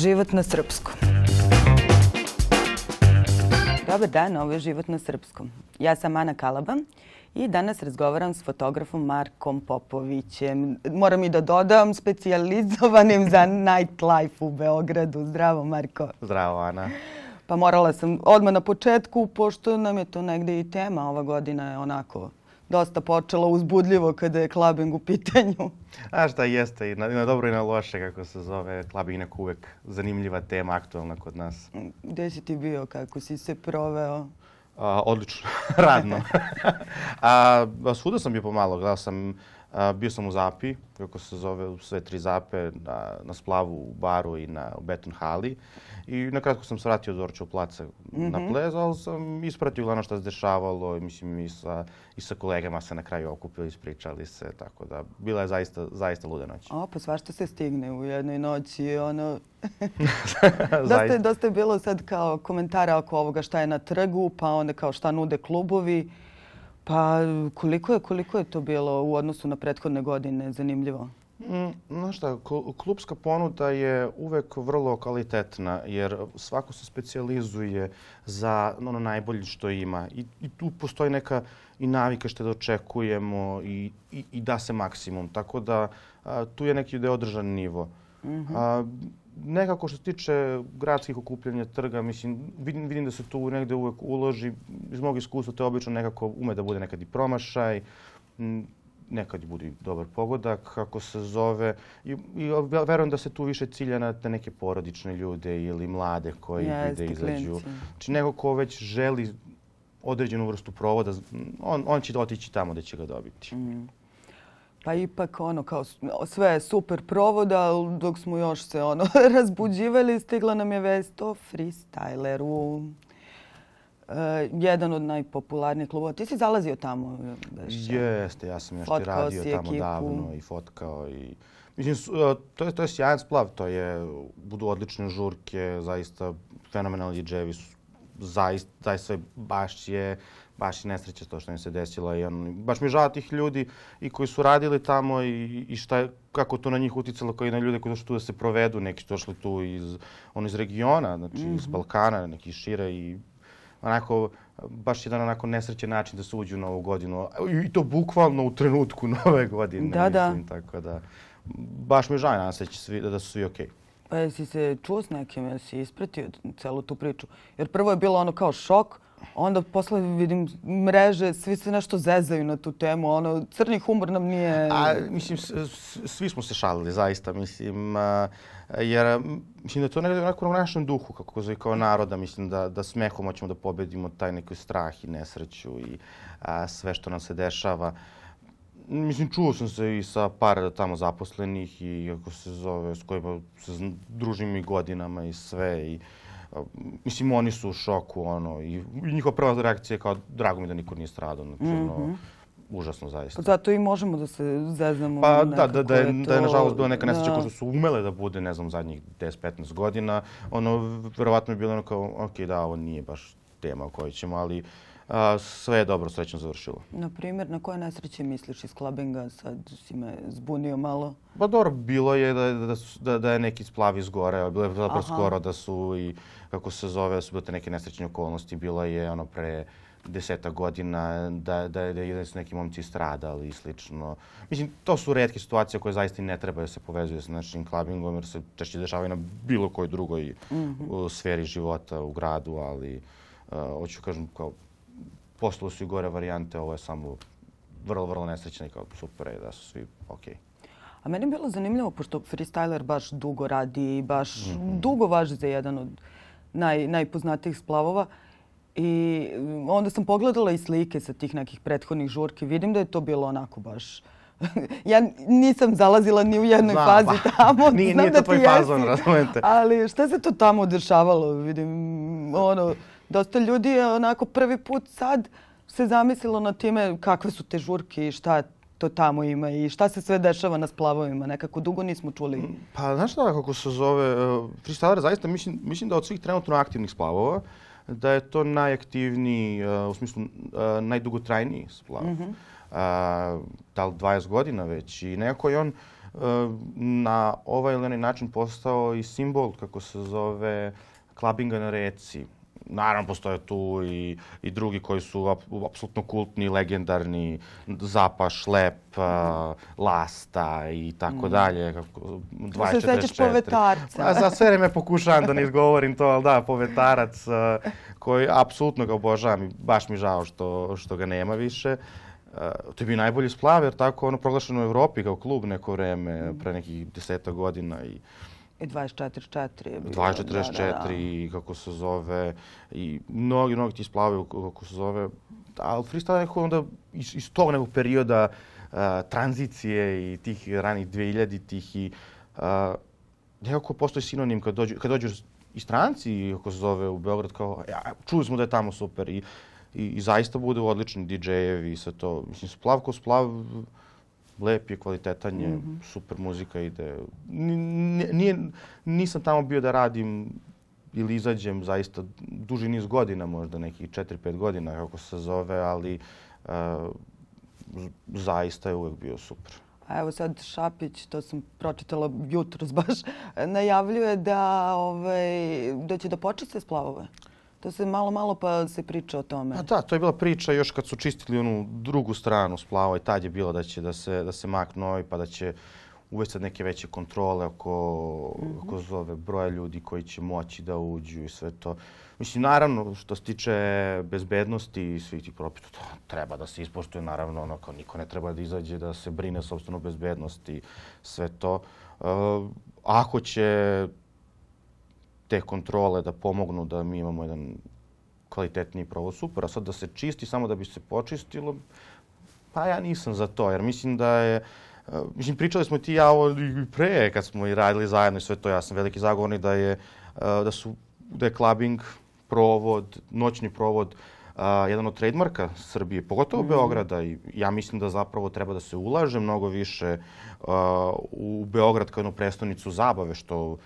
Život na srpskom. Dobar dan, ovo je Život na srpskom. Ja sam Ana Kalaba i danas razgovaram s fotografom Markom Popovićem. Moram i da dodam specijalizovanim za nightlife u Beogradu. Zdravo, Marko. Zdravo, Ana. Pa morala sam odmah na početku, pošto nam je to negde i tema. Ova godina je onako dosta počela uzbudljivo kada je klubing u pitanju. A šta jeste, i na, i na dobro i na loše, kako se zove, klubing je uvek zanimljiva tema, aktualna kod nas. Gde si ti bio, kako si se proveo? A, odlično, radno. a, svuda sam bio pomalo, gledao sam, a, bio sam u Zapi, kako se zove, sve tri Zape, na, na splavu u baru i na beton hali. I nakratko sam se vratio od Orčev placa mm -hmm. na mhm. plez, ali sam ispratio glavno što se dešavalo i mislim i sa, i sa kolegama se na kraju okupili, ispričali se, tako da bila je zaista, zaista luda noć. O, pa svašta se stigne u jednoj noći, ono... dosta, je, dosta je bilo sad kao komentara oko ovoga šta je na trgu, pa onda kao šta nude klubovi. Pa koliko je, koliko je to bilo u odnosu na prethodne godine zanimljivo? Mm, znaš šta, klubska ponuda je uvek vrlo kvalitetna jer svako se specializuje za ono najbolje što ima i, i tu postoji neka i navika što da očekujemo i, i, i da se maksimum. Tako da a, tu je neki da održan nivo. Mm -hmm. a, nekako što se tiče gradskih okupljanja trga, mislim, vidim, vidim da se tu negde uvek uloži. Iz mog iskustva to je obično nekako ume da bude nekad i promašaj nekad bude dobar pogodak, kako se zove. I, i verujem da se tu više cilja na te neke porodične ljude ili mlade koji yes, ide izađu. Znači, neko ko već želi određenu vrstu provoda, on, on će otići tamo da će ga dobiti. Mm. Pa ipak ono kao sve je super provoda, dok smo još se ono razbuđivali, stigla nam je vest o freestyleru. Uh, jedan od najpopularnijih klubova. Ti si zalazio tamo? Jeste, ja sam još ti radio tamo ekipu. davno i fotkao. I... Mislim, uh, to je, to je sjajan splav, to je, budu odlične žurke, zaista fenomenalni DJ-evi su zaista, zaista baš je, baš je nesreća to što im se desilo. I on, baš mi žao tih ljudi i koji su radili tamo i, i šta kako to na njih uticalo kao i na ljude koji došli tu da se provedu. Neki su došli tu iz, on iz regiona, znači mm -hmm. iz mhm. Balkana, neki šire i onako baš jedan onako nesrećen način da se uđu u novu godinu. I to bukvalno u trenutku nove godine. Da, mislim, da. Tako da, baš mi je žao da, svi, da su svi okej. Okay. Pa jesi se čuo s nekim, jesi ispratio celu tu priču? Jer prvo je bilo ono kao šok, onda posle vidim mreže, svi se nešto zezaju na tu temu, ono, crni humor nam nije... A, mislim, svi smo se šalili, zaista, mislim, jer mislim da to nekako nekako u našem duhu, kako zove kao naroda, mislim da, da smehom hoćemo da pobedimo taj neki strah i nesreću i a, sve što nam se dešava. Mislim, čuo sam se i sa par tamo zaposlenih i kako se zove, s kojima se družim i godinama i sve i mislim, oni su u šoku, ono, i njihova prva reakcija je kao, drago mi da niko nije stradao, znači, mm -hmm. ono. Užasno zaista. Zato i možemo da se zeznamo pa, da, da, da, je, to... da je, nažalost, bila neka nesreća koja su umele da bude, ne znam, zadnjih 10-15 godina, ono, verovatno je bilo ono kao, ok, da, ovo nije baš tema o kojoj ćemo, ali a, sve je dobro, srećno završilo. Na primjer, na koje nesreće misliš iz klubinga? Sad si me zbunio malo. Pa dobro, bilo je da, da, da, da je neki splav iz gore, bilo je zapravo skoro da su i, kako se zove, su bile te neke nesrećne okolnosti. Bilo je ono pre deseta godina da, da, da, da su neki momci stradali i slično. Mislim, to su redke situacije koje zaista ne treba da se povezuju sa našim klubingom, jer se češće dešavaju na bilo kojoj drugoj mm -hmm. sferi života u gradu, ali uh, hoću kažem kao Postalo su i gore varijante, ovo je samo vrlo, vrlo nesrećno i kao super je da su svi okej. Okay. A meni je bilo zanimljivo, pošto freestyler baš dugo radi i baš mm -hmm. dugo važi za jedan od naj, najpoznatijih splavova. I onda sam pogledala i slike sa tih nekih prethodnih žurki. Vidim da je to bilo onako baš... ja nisam zalazila ni u jednoj Znam, fazi tamo. nije, nije to tvoj fazon, razumete. Ali šta se to tamo dešavalo? Vidim, ono, dosta ljudi je onako prvi put sad se zamislilo na time kakve su te žurke i šta to tamo ima i šta se sve dešava na splavovima. Nekako dugo nismo čuli. Mm, pa znaš šta kako se zove? Uh, freestyler zaista mislim, mislim da od svih trenutno aktivnih splavova da je to najaktivniji, uh, u smislu uh, najdugotrajniji splav. Mm -hmm. uh, da li 20 godina već i nekako je on na ovaj ili onaj način postao i simbol, kako se zove, klabinga na reci. Naravno, postoje tu i, i drugi koji su ap, apsolutno kultni, legendarni, Zapa, Šlep, uh, Lasta i tako mm. dalje. Kako, 24. Se sećaš povetarca. A za sve vreme pokušavam da ne izgovorim to, ali da, povetarac uh, koji apsolutno ga obožavam i baš mi žao što, što ga nema više. Uh, to je bio najbolji splav, jer tako ono proglašeno u Evropi kao klub neko vreme, pre nekih deseta godina. I, I 24-4 je bilo. 24-4 i kako se zove. I mnogi, mnogi ti splavaju kako se zove. Ali freestyle je neko onda iz, iz tog nekog perioda uh, tranzicije i tih ranih 2000-ih i uh, nekako postoji sinonim kad dođu, kad dođu i stranci, kako se zove, u Beograd, kao, ja, čuli smo da je tamo super i, i, i zaista bude odlični DJ-evi i sve to. Mislim, splav ko splav, lep je, kvalitetan je, mm -hmm. super muzika ide. Nije, nisam tamo bio da radim ili izađem zaista duži niz godina, možda nekih 4-5 godina, kako se zove, ali uh, zaista je uvek bio super. A evo sad Šapić, to sam pročitala jutro baš, najavljuje da, ovaj, da će da počiste splavove. To se malo, malo pa se priča o tome. A da, to je bila priča još kad su čistili onu drugu stranu splava i tad je bilo da će da se, da se maknu ovi pa da će uvesti neke veće kontrole oko, mm -hmm. oko zove broja ljudi koji će moći da uđu i sve to. Mislim, naravno, što se tiče bezbednosti i svih tih propisa, to treba da se ispoštuje, naravno, ono, kao niko ne treba da izađe da se brine sobstveno bezbednosti, sve to. Uh, ako će te kontrole da pomognu da mi imamo jedan kvalitetniji provod super, a sad da se čisti samo da bi se počistilo, pa ja nisam za to, jer mislim da je, uh, mislim, pričali smo ti ja ovo i pre kad smo i radili zajedno i sve to, ja sam veliki zagovornik da je, uh, da su, da je clubbing, provod, noćni provod, uh, jedan od trademarka Srbije, pogotovo mm. Beograda i ja mislim da zapravo treba da se ulaže mnogo više uh, u Beograd kao jednu prestonicu zabave, što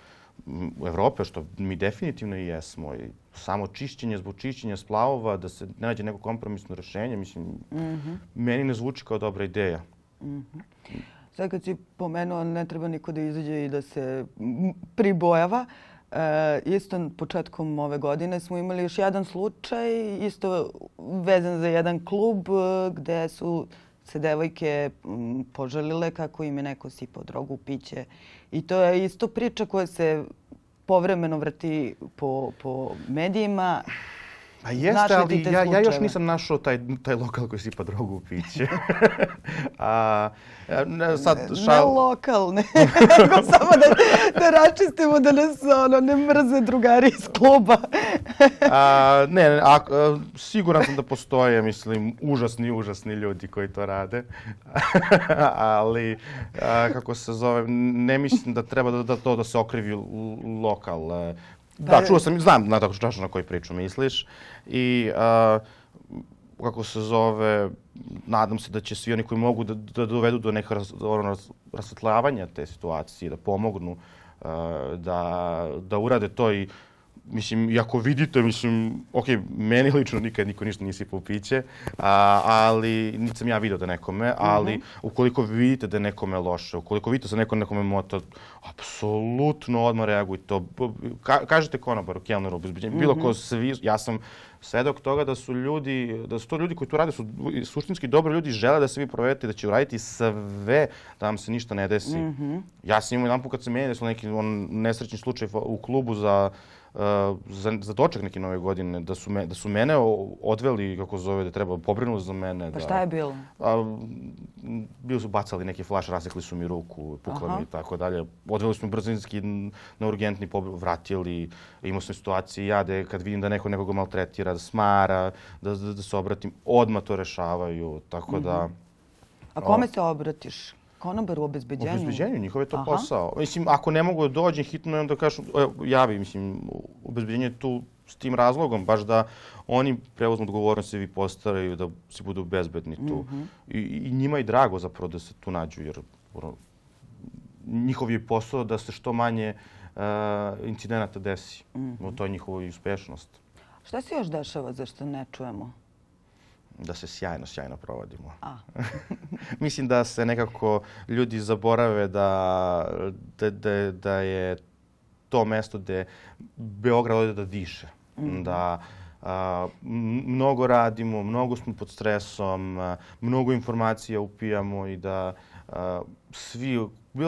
Evrope, što mi definitivno i jesmo. I samo čišćenje zbog čišćenja splavova, da se ne nađe neko kompromisno rešenje, mislim, mm -hmm. meni ne zvuči kao dobra ideja. Mm -hmm. Sad kad si pomenuo, ne treba niko da izađe i da se pribojava. E, isto početkom ove godine smo imali još jedan slučaj, isto vezan za jedan klub e, gde su se devojke mm, požalile kako im je neko sipao drogu u piće. I to je isto priča koja se povremeno vrti po, po medijima. Pa jeste, ali ja, ja još nisam našao taj, taj lokal koji sipa drogu u piće. A, ne, sad, šal... ne lokal, ne. samo da, da račistimo da nas ono, ne mrze drugari iz kluba. a, ne, ne a, a, siguran sam da postoje, mislim, užasni, užasni ljudi koji to rade. ali, a, kako se zove, ne mislim da treba da, da to da se okrivi lokal. Da, čuo sam, znam na tako što na koji priču misliš. I kako se zove, nadam se da će svi oni koji mogu da, da dovedu do nekog ras, ono, rasvetljavanja te situacije, da pomognu, da, da urade to i mislim, i ako vidite, mislim, ok, meni lično nikad niko ništa nisi po piće, a, ali niti sam ja vidio da nekome, ali mm -hmm. ukoliko vidite da je nekome loše, ukoliko vidite da neko nekome mota, apsolutno odmah reagujte. Ka, kažete konobaru, kelneru, bezbeđenju, mm -hmm. bilo ko svi, ja sam svedok toga da su ljudi, da su to ljudi koji tu rade, su suštinski dobro ljudi, žele da se vi provedete, da će uraditi sve da vam se ništa ne desi. Mm -hmm. Ja sam imao jedan put kad se meni desilo neki on, nesrećni slučaj u klubu za za, za doček neke nove godine, da su, me, da su mene odveli, kako zove, da treba pobrinu za mene. Pa šta je bilo? A, bili su bacali neki flaš, rasekli su mi ruku, pukli mi i tako dalje. Odveli su mi brzinski na urgentni, vratili. Imao sam situacije ja da kad vidim da neko nekoga maltretira, da smara, da, da, da se obratim, odmah to rešavaju. Tako da... Mhm. A kome se obratiš? Konobar u obezbeđenju? U obezbeđenju, njihov je to Aha. posao. Mislim, ako ne mogu da dođem hitno, onda kažu, javi, mislim, obezbeđenje tu s tim razlogom, baš da oni preuzmu odgovornost i vi postaraju da se budu bezbedni tu. Mm -hmm. I, I njima je drago zapravo da se tu nađu, jer ono, njihov je posao da se što manje uh, incidenata desi. Mm -hmm. To je njihova uspešnost. Šta se još dešava zašto ne čujemo? Da se sjajno, sjajno provodimo. A. Mislim da se nekako ljudi zaborave da, da, da, da je to mesto gde Beograd ode da diše. Mm. Da a, mnogo radimo, mnogo smo pod stresom, a, mnogo informacija upijamo i da a, svi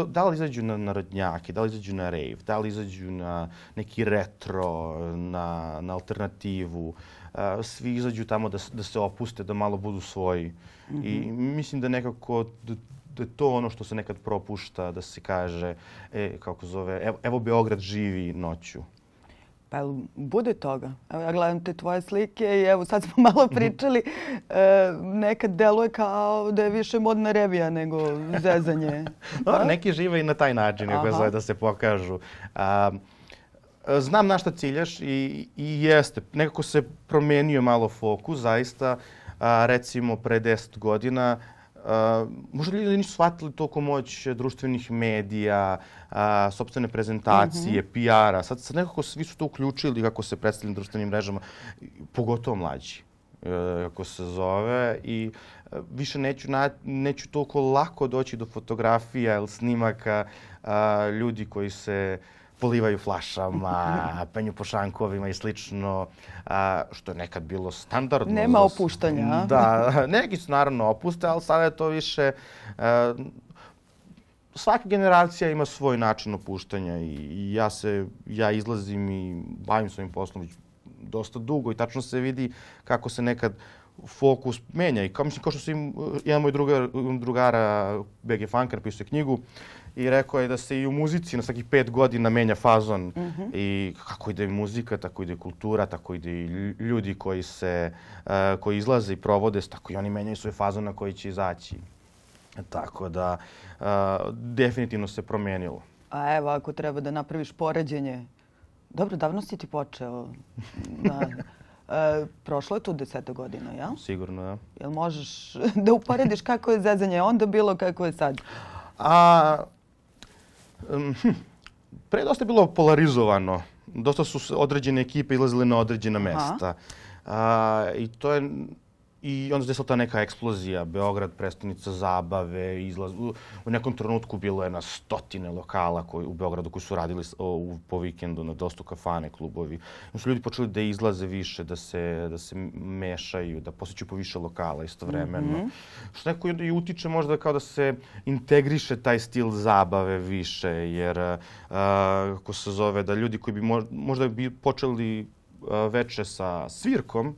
da li izađu na narodnjake, da li izađu na rave, da li izađu na neki retro, na, na alternativu, uh, svi izađu tamo da, da se opuste, da malo budu svoji. Mm -hmm. I mislim da nekako da, da je to ono što se nekad propušta, da se kaže, e, kako zove, evo, evo Beograd živi noću. Pa bude toga? Evo ja gledam te tvoje slike i evo sad smo malo pričali. E, nekad deluje kao da je više modna revija nego zezanje. Dobro, neki žive i na taj način, ako zove da se pokažu. A, znam na šta ciljaš i, i jeste. Nekako se promenio malo fokus, zaista. A, recimo, pre 10 godina Uh, možda ljudi nisu shvatili toliko moć društvenih medija, uh, sobstvene prezentacije, mm -hmm. PR-a. Sad, sad nekako svi su to uključili kako se predstavljaju društvenim mrežama, pogotovo mlađi kako se zove i više neću, na, neću toliko lako doći do fotografija ili snimaka uh, ljudi koji se uh, polivaju flašama, penju po šankovima i slično, a, što je nekad bilo standardno. Nema opuštanja. Da, neki su naravno opuste, ali sada je to više... A, svaka generacija ima svoj način opuštanja i ja se ja izlazim i bavim svojim poslom već dosta dugo i tačno se vidi kako se nekad fokus menja i kao mislim kao što su im jedan moj drugar drugara BG Funker napisao knjigu i rekao je da se i u muzici na svakih pet godina menja fazon mm -hmm. i kako ide muzika, tako ide kultura, tako ide i ljudi koji se uh, koji izlaze i provode, tako i oni menjaju svoj fazon na koji će izaći. Tako da uh, definitivno se promijenilo. A evo, ako treba da napraviš poređenje, dobro, davno si ti počeo. Da. E, prošlo je tu deseta godina, ja? Sigurno, ja. Jel možeš da uporediš kako je zezanje onda bilo, kako je sad? A, um, pre dosta je bilo polarizovano. Dosta su određene ekipe izlazile na određena mesta. A, I to je I onda se desila ta neka eksplozija, Beograd, prestonica zabave, izlaz... U nekom trenutku bilo je na stotine lokala koji, u Beogradu koji su radili o, po vikendu na dostu kafane, klubovi. I su ljudi počeli da izlaze više, da se, da se mešaju, da posjećaju po više lokala istovremeno. Mm -hmm. Što neko i utiče možda kao da se integriše taj stil zabave više, jer, a, kako se zove, da ljudi koji bi možda bi počeli veče sa svirkom,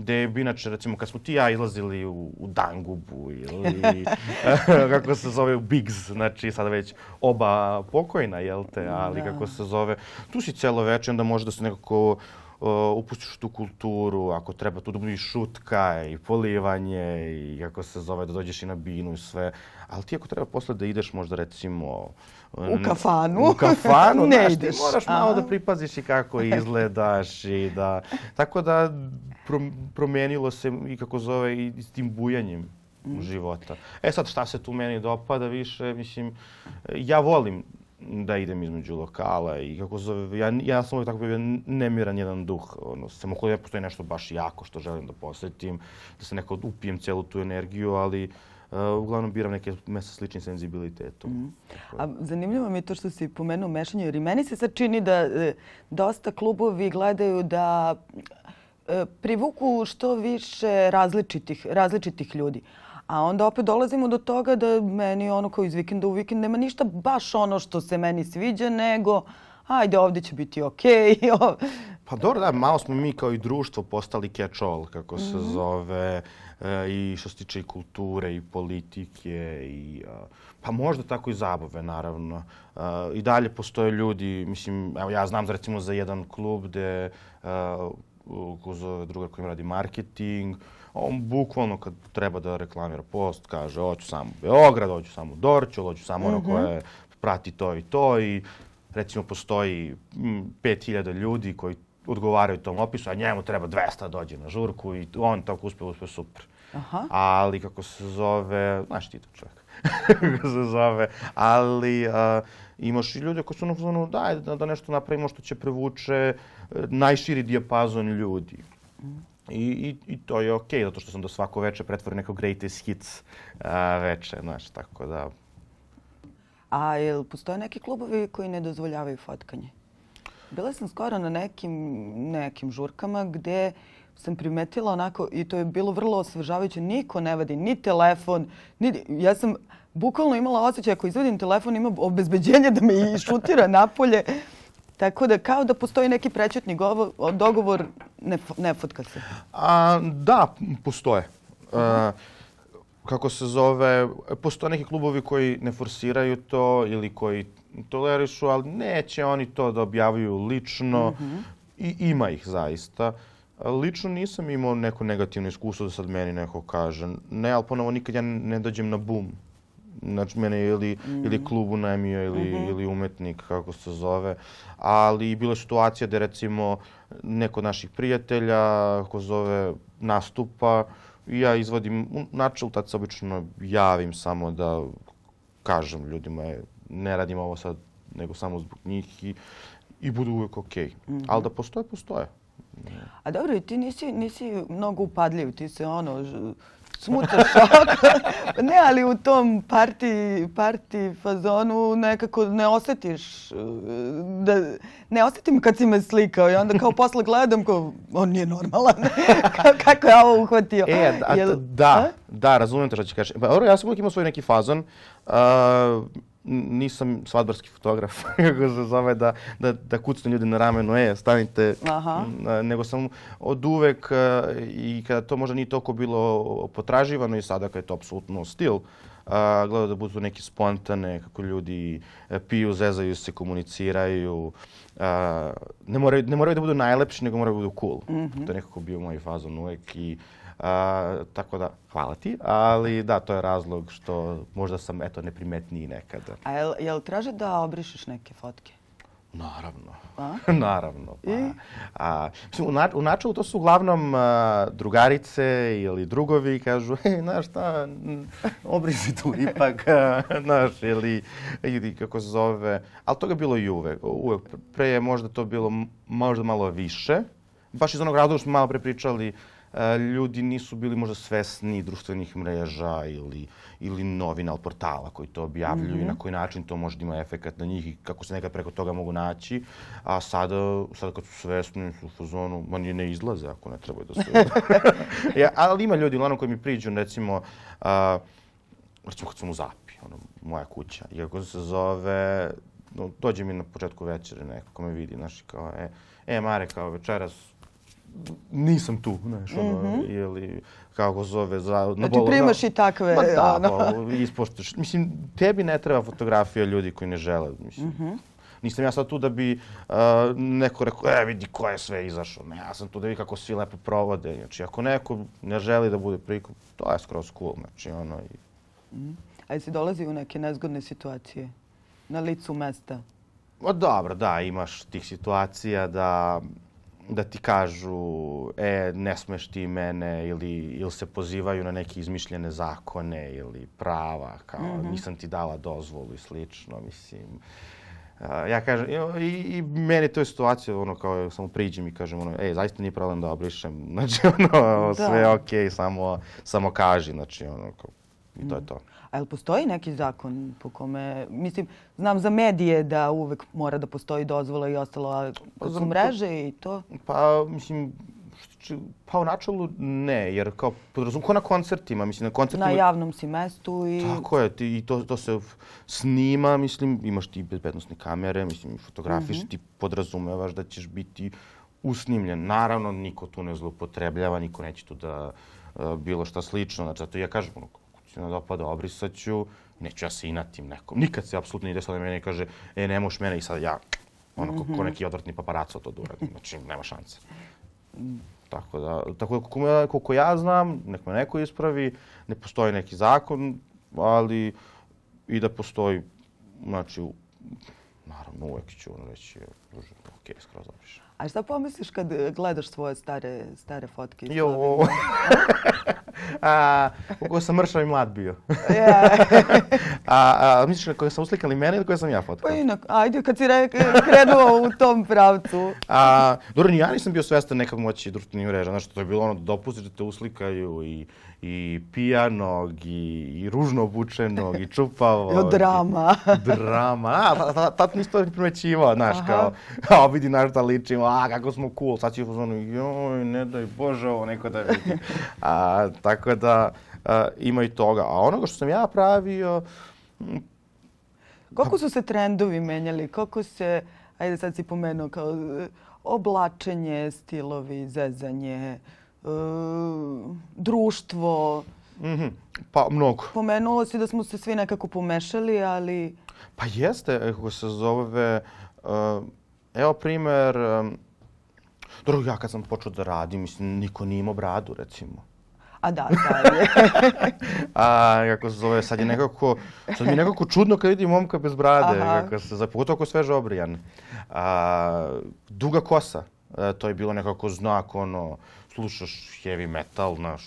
gde bi inače, recimo, kad smo ti ja izlazili u, u Dangubu ili, kako se zove, u Bigs, znači sada već oba pokojna, jel te, ali da. kako se zove, tu si celo večer, onda može da se nekako uh, upustiš tu kulturu, ako treba tu da bude i šutka i polivanje i kako se zove, da dođeš i na binu i sve. Ali ti ako treba posle da ideš možda recimo u kafanu. U kafanu, ne znaš, ideš. ti moraš malo da pripaziš i kako izgledaš i da... Tako da promenilo se i kako zove i s tim bujanjem mm. života. E sad šta se tu meni dopada više, mislim, ja volim da idem između lokala i kako zove, ja, ja sam uvijek tako bio nemiran jedan duh. Ono, samo kod ja postoji nešto baš jako što želim da posjetim, da se neko upijem celu tu energiju, ali uh, uglavnom biram neke mesta sličnim senzibilitetom. Mm. A zanimljivo mi je to što si pomenuo mešanje, jer i meni se sad čini da e, dosta klubovi gledaju da e, privuku što više različitih, različitih ljudi. A onda opet dolazimo do toga da meni ono kao iz vikenda u vikend nema ništa baš ono što se meni sviđa, nego ajde ovdje će biti okej. Okay. pa dobro, da, malo smo mi kao i društvo postali catch-all, kako se mm -hmm. zove, i što se tiče i kulture i politike i... Pa možda tako i zabave, naravno. I dalje postoje ljudi, mislim, evo ja znam recimo za jedan klub gde ko zove drugar koji radi marketing, on bukvalno kad treba da reklamira post, kaže hoću samo Beograd, hoću samo Dorćol, hoću samo ono mhm. koje prati to i to i recimo postoji 5000 ljudi koji odgovaraju tom opisu, a njemu treba 200 da dođe na žurku i on tako uspe, uspe super. Aha. Ali kako se zove, znaš ti to čovjek, kako se zove, ali uh, imaš i ljude koji su na fazonu, daj da, da nešto napravimo što će prevuče uh, najširi dijapazon ljudi. Mm. I, i, I to je okej, okay, zato što sam do svako veče pretvorio neko greatest hits a, veče, znaš, tako da... A jel postoje neki klubovi koji ne dozvoljavaju fotkanje? Bila sam skoro na nekim, nekim žurkama gdje sam primetila onako, i to je bilo vrlo osvežavajuće, niko ne vadi ni telefon, ni, ja sam bukvalno imala osjećaj ako izvadim telefon ima obezbeđenje da me šutira napolje. Tako da kao da postoji neki prečetni dogovor, ne, ne fotka se. A, da, postoje. A, kako se zove, postoje neki klubovi koji ne forsiraju to ili koji tolerišu, ali neće oni to da objavljuju lično. Mm -hmm. I ima ih zaista. Lično nisam imao neko negativno iskustvo da sad meni neko kaže. Ne, ali ponovo nikad ja ne dođem na boom znači mene ili, mm. ili klub unajmio ili, mm -hmm. ili umetnik, kako se zove. Ali bila je situacija da recimo neko od naših prijatelja, kako zove, nastupa i ja izvodim, načel tad se obično javim samo da kažem ljudima, je, ne radim ovo sad nego samo zbog njih i, i budu uvijek okej. Okay. Mm -hmm. Ali da postoje, postoje. A dobro, ti nisi, nisi mnogo upadljiv, ti se ono, smuta šok. ne, ali u tom parti, parti fazonu nekako ne osjetiš, uh, da, ne osjetim kad si me slikao i onda kao posle gledam kao, on nije normalan. Kako je ovo uhvatio? E, da, Jel, da, da, razumijem to što ću kažeš. Pa, ja sam uvijek imao svoj neki fazon. Uh, nisam svadbarski fotograf, kako se zove, da, da, da kucnu ljudi na ramenu, e, stanite, Aha. nego sam od uvek i kada to možda nije toliko bilo potraživano i sada kada je to apsolutno stil, gledao da budu neki spontane, kako ljudi e, piju, zezaju se, komuniciraju. Ne moraju, ne moraju da budu najlepši, nego moraju da budu cool. Mm -hmm. To je nekako bio moj fazon uvek i A, tako da, hvala ti. Ali da, to je razlog što možda sam eto neprimetniji nekada. A jel, jel traže da obrišeš neke fotke? Naravno. A? Naravno. Pa. I? A, mislim, u, na, u načelu to su uglavnom a, drugarice ili drugovi kažu, hej, znaš šta, obriši tu ipak, znaš, ili, ili kako se zove. Ali toga je bilo i uvek. uvek. Pre je možda to bilo možda malo više. Baš iz onog razloga što smo malo prepričali, E, ljudi nisu bili možda svesni društvenih mreža ili, ili novina ili portala koji to objavljuju mm -hmm. i na koji način to može da ima efekt na njih i kako se nekad preko toga mogu naći. A sada, sada kad su svesni su u fazonu, ma ne izlaze ako ne trebaju da se... ja, ali ima ljudi, uglavnom koji mi priđu, recimo, a, recimo kad sam u Zapi, ono, moja kuća, iako se zove, no, dođe mi na početku večere neko ko me vidi, znaš, kao, e, e, Mare, kao večeras, nisam tu, znaš, ono, mm -hmm. ili kako zove, za... Na znači, primaš i takve, Ma da, ono. pa, ispoštuješ. Mislim, tebi ne treba fotografija ljudi koji ne žele, mislim. Mm -hmm. Nisam ja sad tu da bi uh, neko rekao, e, vidi ko je sve izašao. Ne, ja sam tu da vidi kako svi lepo provode. Znači, ako neko ne želi da bude prikup, to je skroz cool, znači, ono, i... Mm. A jesi dolazi u neke nezgodne situacije na licu mesta? O, dobro, da, imaš tih situacija da da ti kažu e, ne smeš ti mene ili, ili se pozivaju na neke izmišljene zakone ili prava, kao mm -hmm. nisam ti dala dozvolu i slično, mislim. ja kažem, i, i meni to je situacija, ono, kao samo priđem i kažem, ono, ej, zaista nije problem da obrišem, znači, ono, sve je okej, okay, samo, samo kaži, znači, ono, kao, i to je to. A je li postoji neki zakon po kome, mislim, znam za medije da uvek mora da postoji dozvola i ostalo, a pa su mreže i to? Pa, mislim, pa u načelu ne, jer kao podrazum, ko na koncertima, mislim, na koncertima... Na javnom si mestu i... Tako je, ti, i to, to se snima, mislim, imaš ti bezbednostne kamere, mislim, fotografiš, mm -hmm. ti podrazumevaš da ćeš biti usnimljen. Naravno, niko tu ne zlopotrebljava, niko neće tu da uh, bilo šta slično. Znači, zato ja kažem, ono, se ne dopada, obrisat ću, neću ja se inatim nekom. Nikad se apsolutno nije desilo da meni kaže, e, ne moš mene i sad ja, ono, mm -hmm. ko neki odvrtni paparaco to da uradim. Znači, nema šanse. Tako da, tako da koliko, ja, koliko ja znam, nek me neko ispravi, ne postoji neki zakon, ali i da postoji, znači, naravno, uvek ću ono reći, druže, ok, skroz obrišem. A šta pomisliš kad gledaš svoje stare, stare fotke? Jo, a, koliko sam mršav i mlad bio. A, a misliš na koje sam uslikali mene ili koje sam ja fotkao? Pa inak, ajde kad si re, krenuo u tom pravcu. A, dobro, ja nisam bio svestan nekog moći društvenih mreža. Znaš, to je bilo ono da dopustiš da te uslikaju i, i pijanog, i, i ružno obučenog, i čupavog. I od drama. I, drama. A, pa, pa, tad nisam to primećivao, znaš, Aha. kao, kao, vidi naš da ličimo, a, kako smo cool. Sad si u fazonu, joj, ne daj Bože, ovo neko da vidi. A, tako da, a, ima i toga. A onoga što sam ja pravio, Koliko su se trendovi menjali? Koliko se, ajde sad si pomenuo, kao oblačenje, stilovi, zezanje, e, društvo. mhm, pa mnogo. Pomenulo si da smo se svi nekako pomešali, ali... Pa jeste, e, kako se zove, uh, evo primer, um, dobro, ja kad sam počeo da radim, mislim, niko nije imao bradu, recimo. A da, da je. A, kako se zove, sad je nekako, sad mi je nekako čudno kad vidim momka bez brade, Aha. kako se zove, pogotovo ako sveže obrijan. A, duga kosa, e, to je bilo nekako znak, ono, slušaš heavy metal, naš,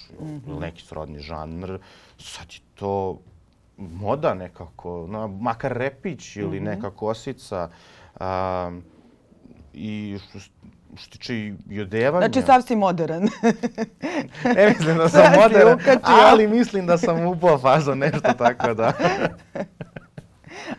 ili neki srodni žanr, sad je to moda nekako, na, makar repić ili neka kosica. A, I što, što tiče i odevanja. Znači, sav si modern. Ne mislim da sam modern, ali mislim da sam upao fazu nešto tako da.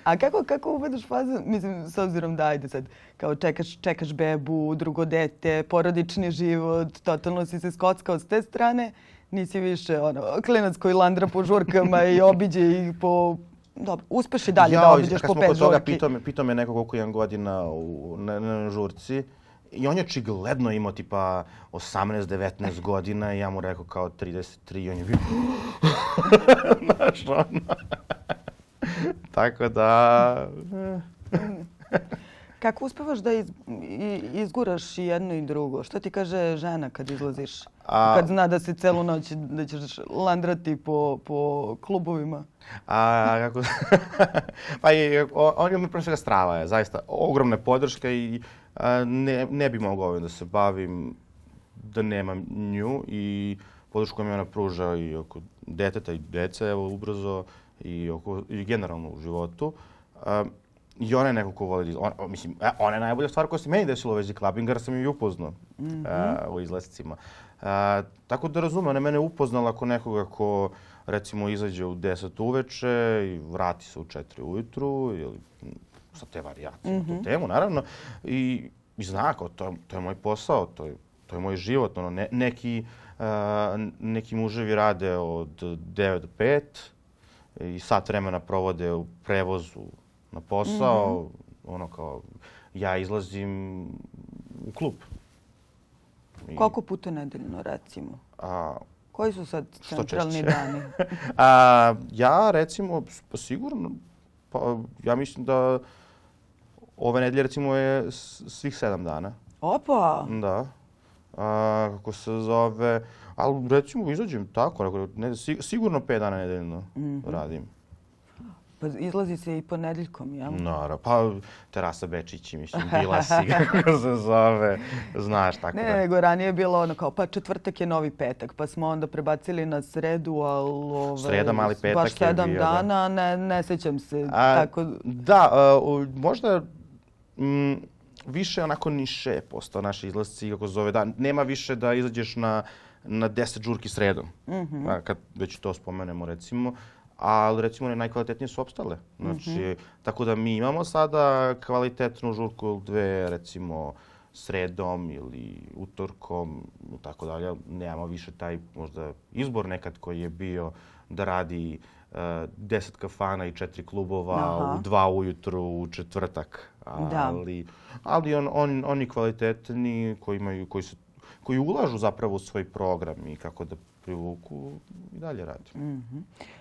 A kako, kako uvedeš fazu, mislim, s obzirom da ajde sad, kao čekaš, čekaš bebu, drugo dete, porodični život, totalno si se skockao s te strane, nisi više ono, klinac koji landra po žurkama i obiđe ih po... Dobro, uspeš i dalje da Jao, obiđeš kad po smo pet toga, žurki. pitao me, pitao me neko koliko imam godina u, na, na žurci. I on je očigledno imao tipa 18-19 godina i ja mu rekao kao 33 i on je bio... Znaš, ono. Tako da... Kako uspevaš da iz, izguraš i jedno i drugo? Što ti kaže žena kad izlaziš? A- Kad zna da si celu noć da ćeš landrati po, po klubovima? A kako... pa je, on je mi pre svega strava je, zaista ogromna podrška i a, ne, ne bi mogao ovim da se bavim da nemam nju i podršku mi ona pruža i oko deteta i dece, evo ubrzo i, oko, i generalno u životu. A, I ona je neko ko voli, on, mislim, e, ona je najbolja stvar koja se meni desila u vezi klabinga, jer sam ju upoznao a, u izlascima. A, tako da razumem, ona je mene upoznala ako nekoga ko recimo izađe u 10 uveče i vrati se u 4 ujutru ili sa te varijacije na tu temu, naravno. I, i zna kao, to, to je moj posao, to je, to je moj život. Ono, ne, neki, a, neki muževi rade od 9 do 5 i sat vremena provode u prevozu na posao. Ono kao, ja izlazim u klub. I, Koliko puta nedeljno, recimo? A, Koji su sad centralni dani? A, ja recimo, pa sigurno, pa ja mislim da ove nedelje recimo je svih sedam dana. Opa! Da. A, kako se zove, ali recimo izađem tako, ne, sig- sigurno pet dana nedeljno radim. Pa izlazi se i ponedeljkom, jel? Naravno, pa terasa Bečići, mislim, bila si, kako se zove, znaš, tako Ne, da. nego ranije je bilo ono kao, pa četvrtak je novi petak, pa smo onda prebacili na sredu, ali ove, Sreda, mali petak baš je sedam bio, da. dana, ne, ne sećam se A, tako. Da, a, u- možda mm, više onako niše postao naši izlasci, kako zove, da, nema više da izađeš na, na 10 žurki sredom, Mhm. a, kad već to spomenemo recimo, ali recimo one najkvalitetnije su opstale. Znači, Mhm. tako da mi imamo sada kvalitetnu žurku ili dve, recimo, sredom ili utorkom i tako dalje. Nemamo više taj možda izbor nekad koji je bio da radi uh, 10 kafana i četiri klubova Aha. u dva ujutru u četvrtak. Da. Ali, ali on, on, oni kvalitetni koji, imaju, koji, su, koji ulažu zapravo u svoj program i kako da privuku i dalje radi. Mhm.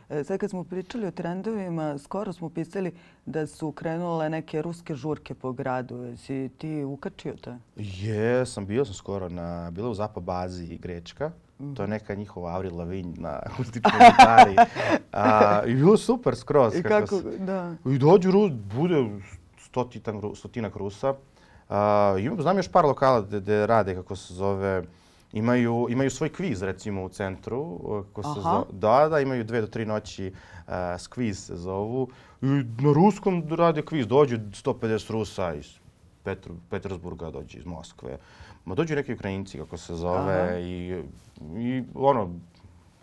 E, Sad kad smo pričali o trendovima, skoro smo pisali da su krenule neke ruske žurke po gradu. Jesi ti ukačio to? Jesam, bio sam skoro na, bila u Zapa bazi Grečka. To je neka njihova Avril Lavigne na akustičnoj gitari. A, I bilo super skroz. I kako, se- da. I dođu Rus, bude stotitan, stotinak Rusa. A, imam, znam još par lokala gde rade, kako se zove, imaju, imaju svoj kviz recimo u centru. Kako se Aha. zove, da, da, imaju dve do tri noći uh, skviz se zovu. I na ruskom rade kviz, dođu 150 Rusa iz Petru, Petersburga, dođu iz Moskve. Ma dođu neki Ukrajinci, kako se zove, Aha. i, i ono,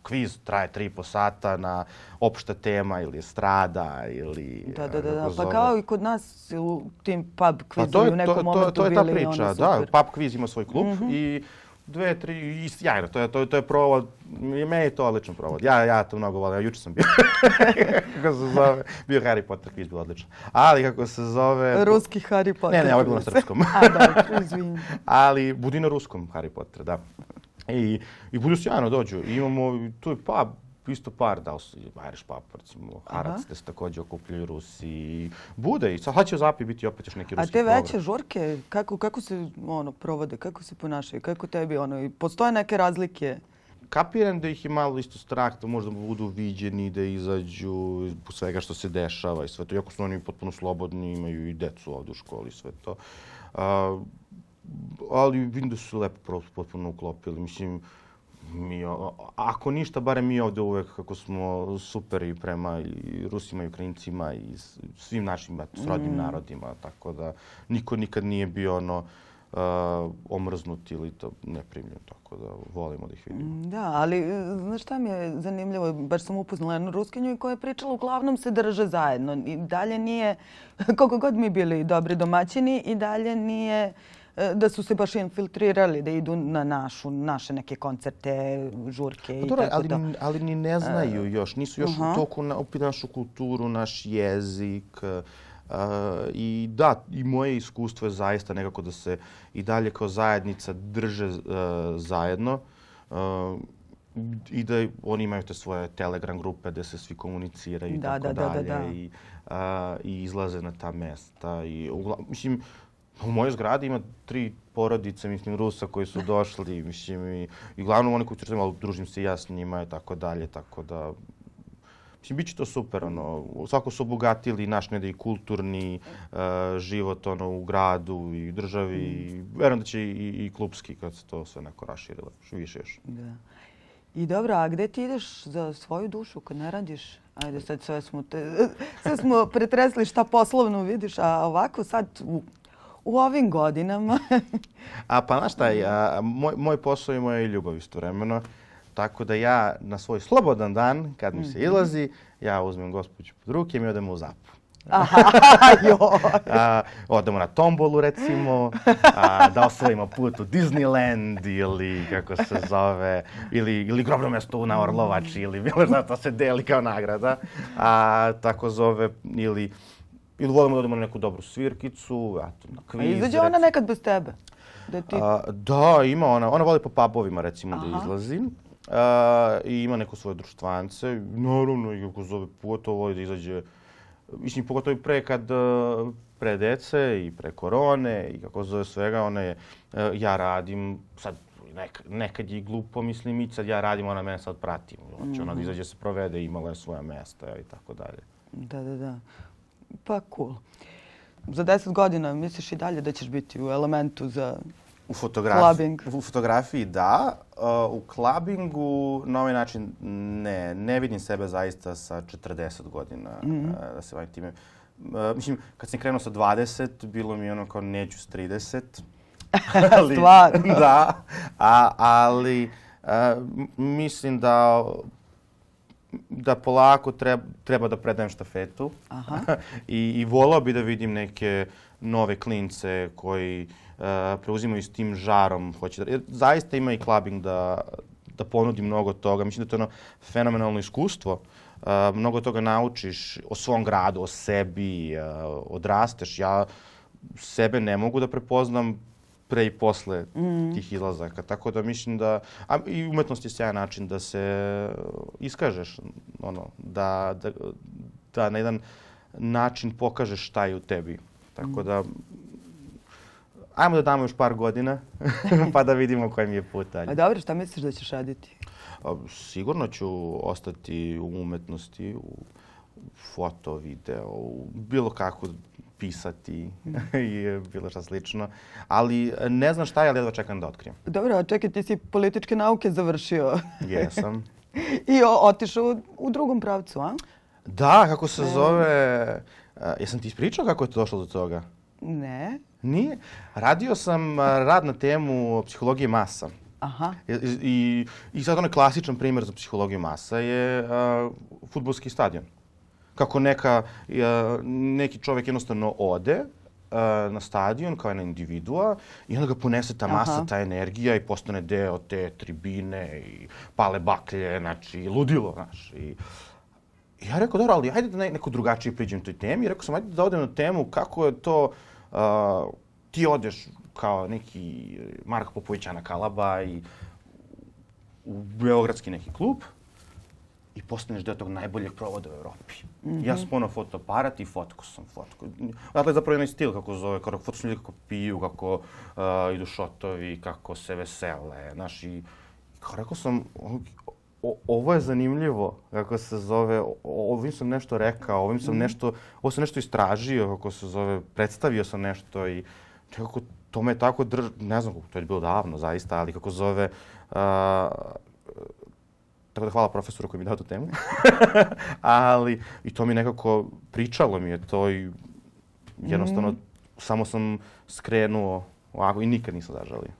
kviz traje tri i po sata na opšta tema ili strada ili... Da, da, da, da. Pa kao i kod nas u tim pub Pa kvizovi to u nekom to, to, momentu to je ta priča, ono da. Pub Quiz ima svoj klub Mhm. i dve, tri, i sjajno, to je, to, je- to je provod, i meni je to odličan provod. Ja, ja to mnogo volim, ja juče sam bio, kako se zove, bio Harry Potter quiz, bilo odlično. Ali kako se zove... Ruski Harry Potter. Ne, ne, ovo je bilo na srpskom. A, dobro, izvinjam. Ali budi na ruskom Harry Potter, da. I, i budu sjajno dođu. I imamo, tu je pub, isto par, da li su Irish pub, recimo, Harac, gde se također okupljaju Rusi. Bude i sad će u Zapi biti opet još neki A ruski te program. veće žurke, kako, kako se ono, provode, kako se ponašaju, kako tebi, ono, postoje neke razlike? Kapiram da ih je malo isto strah da možda budu viđeni, da izađu po svega što se dešava i sve to. Iako su oni potpuno slobodni, imaju i decu ovdje u školi i sve to. A, ali vidim da su se lepo potpuno uklopili. Mislim, mi, ako ništa, barem mi ovdje uvek kako smo superi prema i Rusima i Ukrajincima i svim našim srodnim narodima, tako da niko nikad nije bio ono uh, omrznut ili to neprimljen, tako da volimo da ih vidimo. Mm, Da, ali e, znaš šta mi je zanimljivo, baš sam upoznala jednu ruskinju koja je pričala, uglavnom se drže zajedno. I dalje nije, koliko god mi bili dobri domaćini, i dalje nije e, da su se baš infiltrirali, da idu na našu, naše neke koncerte, žurke Pa i dobro, tako ali, to. ali ni ne znaju još, nisu još aha. u toku na, našu kulturu, naš jezik. Uh, I da, i moje iskustvo je zaista nekako da se i dalje kao zajednica drže uh, zajedno. Uh, i da oni imaju te svoje telegram grupe gde se svi komuniciraju i Da, tako da, da, da, dalje da. i, a, i izlaze na ta mesta. I, ugla, mislim, u mojoj zgradi ima tri porodice, mislim, Rusa koji su došli, mislim, i, i glavno oni koji su ali družim se i ja s njima i tako dalje, tako da... Mislim, bit će to super, ono, svako su obogatili naš negdje i kulturni uh, život, ono, u gradu i u državi, i verujem da će i, i klubski kad se to sve neko raširilo, još više još. Da. I dobro, a gde ti ideš za svoju dušu kad ne radiš? Ajde, sad sve smo, te, sve smo pretresli šta poslovno vidiš, a ovako sad u, u ovim godinama... A pa znaš šta, ja, moj, moj posao je moja ljubav istovremeno. Tako da ja na svoj slobodan dan, kad mi se izlazi, ja uzmem gospođu pod ruke i mi odemo u zapu. Aha, joj. A, odemo na tombolu recimo, a, da osvojimo put u Disneyland ili kako se zove, ili, ili grobno mjesto na Orlovači ili bilo šta to se deli kao nagrada. A, tako zove, ili, ili volimo da odemo na neku dobru svirkicu, eto, na A kviz. izađe ona nekad bez tebe? Da ti... A, da, ima ona. Ona voli po pubovima recimo da Aha. izlazi. A, I ima neko svoje društvance. Naravno, i kako zove, pogotovo voli da izađe, mislim, pogotovo i pre kad, a, pre dece i pre korone i kako zove svega, ona je, a, ja radim, sad nekad, nekad je glupo, mislim, i sad ja radim, ona mene sad prati. Znači, ona da izađe se provede, imala je svoja mesta i tako dalje. Da, da, da. Pa cool. Za deset godina misliš i dalje da ćeš biti u elementu za... U fotografiji, Clubbing. u fotografiji da, uh, u klabingu na ovaj način ne, ne vidim sebe zaista sa 40 godina mm. -hmm. da se bavim time. Uh, mislim, kad sam krenuo sa 20, bilo mi ono kao neću s 30. ali, Stvarno? da, a, ali uh, mislim da da polako treba, treba da predajem štafetu Aha. I, i volao bi da vidim neke nove klince koji uh, preuzimaju s tim žarom. Hoće da, jer zaista ima i clubbing da, da ponudi mnogo toga. Mislim da je to ono fenomenalno iskustvo. Uh, mnogo toga naučiš o svom gradu, o sebi, uh, odrasteš. Ja sebe ne mogu da prepoznam pre i posle mm. tih izlazaka. Tako da mislim da... A i umetnost je sjajan način da se iskažeš, ono, da, da, da na jedan način pokažeš šta je u tebi. Tako da... Ajmo da damo još par godina, pa da vidimo koji mi je put dalje. A dobro, šta misliš da ćeš raditi? A, Sigurno ću ostati u umetnosti, u foto, video, bilo kako pisati i bilo šta slično. Ali ne znam šta je, ali jedva čekam da otkrijem. Dobro, a čekaj, ti si političke nauke završio. Jesam. I o, otišao u drugom pravcu, a? Da, kako se zove... Uh, jesam ti ispričao kako je to došlo do toga? Ne. Nije. Radio sam rad na temu psihologije masa. Aha. I, i, I sad onaj klasičan primjer za psihologiju masa je uh, futbolski stadion. Kako neka, neki čovjek jednostavno ode uh, na stadion kao jedna individua i onda ga ponese ta masa, Aha. ta energija i postane deo te tribine i pale baklje, znači ludilo, znaš. I, I ja rekao, dobro, ali ajde da neko drugačije priđem toj temi. I rekao sam, ajde da odem na temu kako je to, uh, ti odeš kao neki Mark Popovića na Kalaba i u Beogradski neki klub i postaneš deo tog najboljeg provoda u Evropi. Mm -hmm. Ja sam ponao fotoaparat i fotko sam fotko. Dakle, zapravo jedan stil kako zove, kako fotko ljudi kako piju, kako uh, idu šotovi, kako se vesele. Znaš, i kao rekao sam, o, ovo je zanimljivo, kako se zove, o, ovim sam nešto rekao, ovim sam mm. nešto, ovo sam nešto istražio, kako se zove, predstavio sam nešto i nekako to me tako drž... Ne znam, to je bilo davno, zaista, ali kako zove... Uh, tako da hvala profesoru koji mi dao tu temu. ali i to mi nekako pričalo mi je to i jednostavno mm. samo sam skrenuo ovako i nikad nisam zažalio.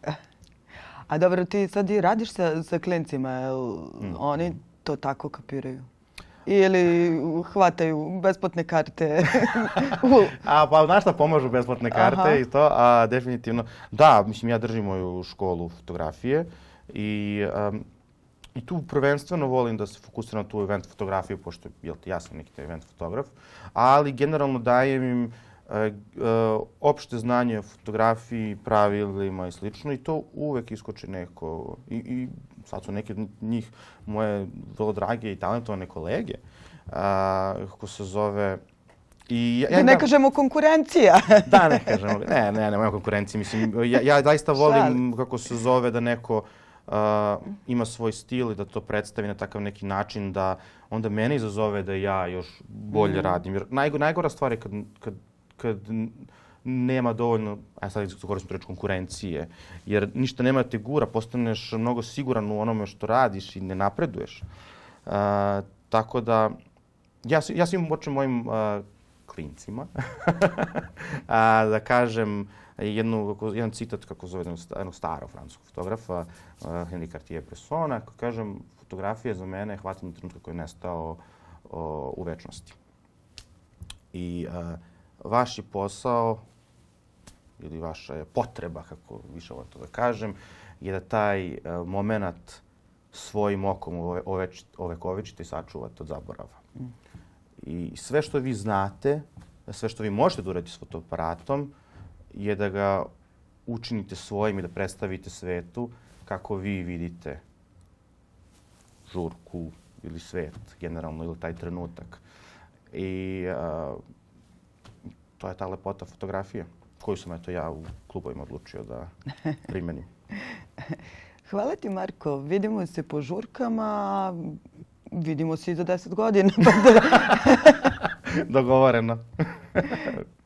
A dobro, ti sad i radiš sa, sa klincima, jel mm. oni to tako kapiraju? Ili hvataju besplatne karte? a, pa znaš šta pomažu besplatne karte Aha. i to? A, definitivno. Da, mislim, ja držim moju školu fotografije i, um, i tu prvenstveno volim da se fokusiram na tu event fotografiju, pošto jel, ja sam neki event fotograf, ali generalno dajem im E, opšte znanje o fotografiji, pravilima i slično i to uvek iskoči neko. I, i sad su neke njih moje vrlo drage i talentovane kolege, a, kako se zove... I ja, ja, ne kažemo konkurencija. da, ne kažemo. Ne, ne, ne, moja konkurencija. Mislim, ja, ja zaista volim kako se zove da neko uh, ima svoj stil i da to predstavi na takav neki način da onda mene izazove da ja još bolje mm. radim. Jer najgo, najgora stvar je kad, kad kad nema dovoljno, a sad koristim reč konkurencije, jer ništa nema te gura, postaneš mnogo siguran u onome što radiš i ne napreduješ. Uh, tako da, ja, ja svim počnem mojim uh, klincima a, da kažem jednu, jedan citat kako zove jednog starog francuskog fotografa, uh, Henri Cartier-Bresson, kako kažem, fotografija za mene je hvatanje trenutka koji je nestao uh, u večnosti. I uh, vaš je posao ili vaša je potreba, kako više ovo to da kažem, je da taj uh, moment svojim okom ove, ove kovičite i sačuvate od zaborava. Mm. I sve što vi znate, sve što vi možete da uradite s fotoaparatom, je da ga učinite svojim i da predstavite svetu kako vi vidite žurku ili svet generalno ili taj trenutak. I uh, to je ta lepota fotografije koju sam eto ja u klubovima odlučio da primenim. Hvala ti Marko. Vidimo se po žurkama. Vidimo se i za deset godina. Dogovoreno.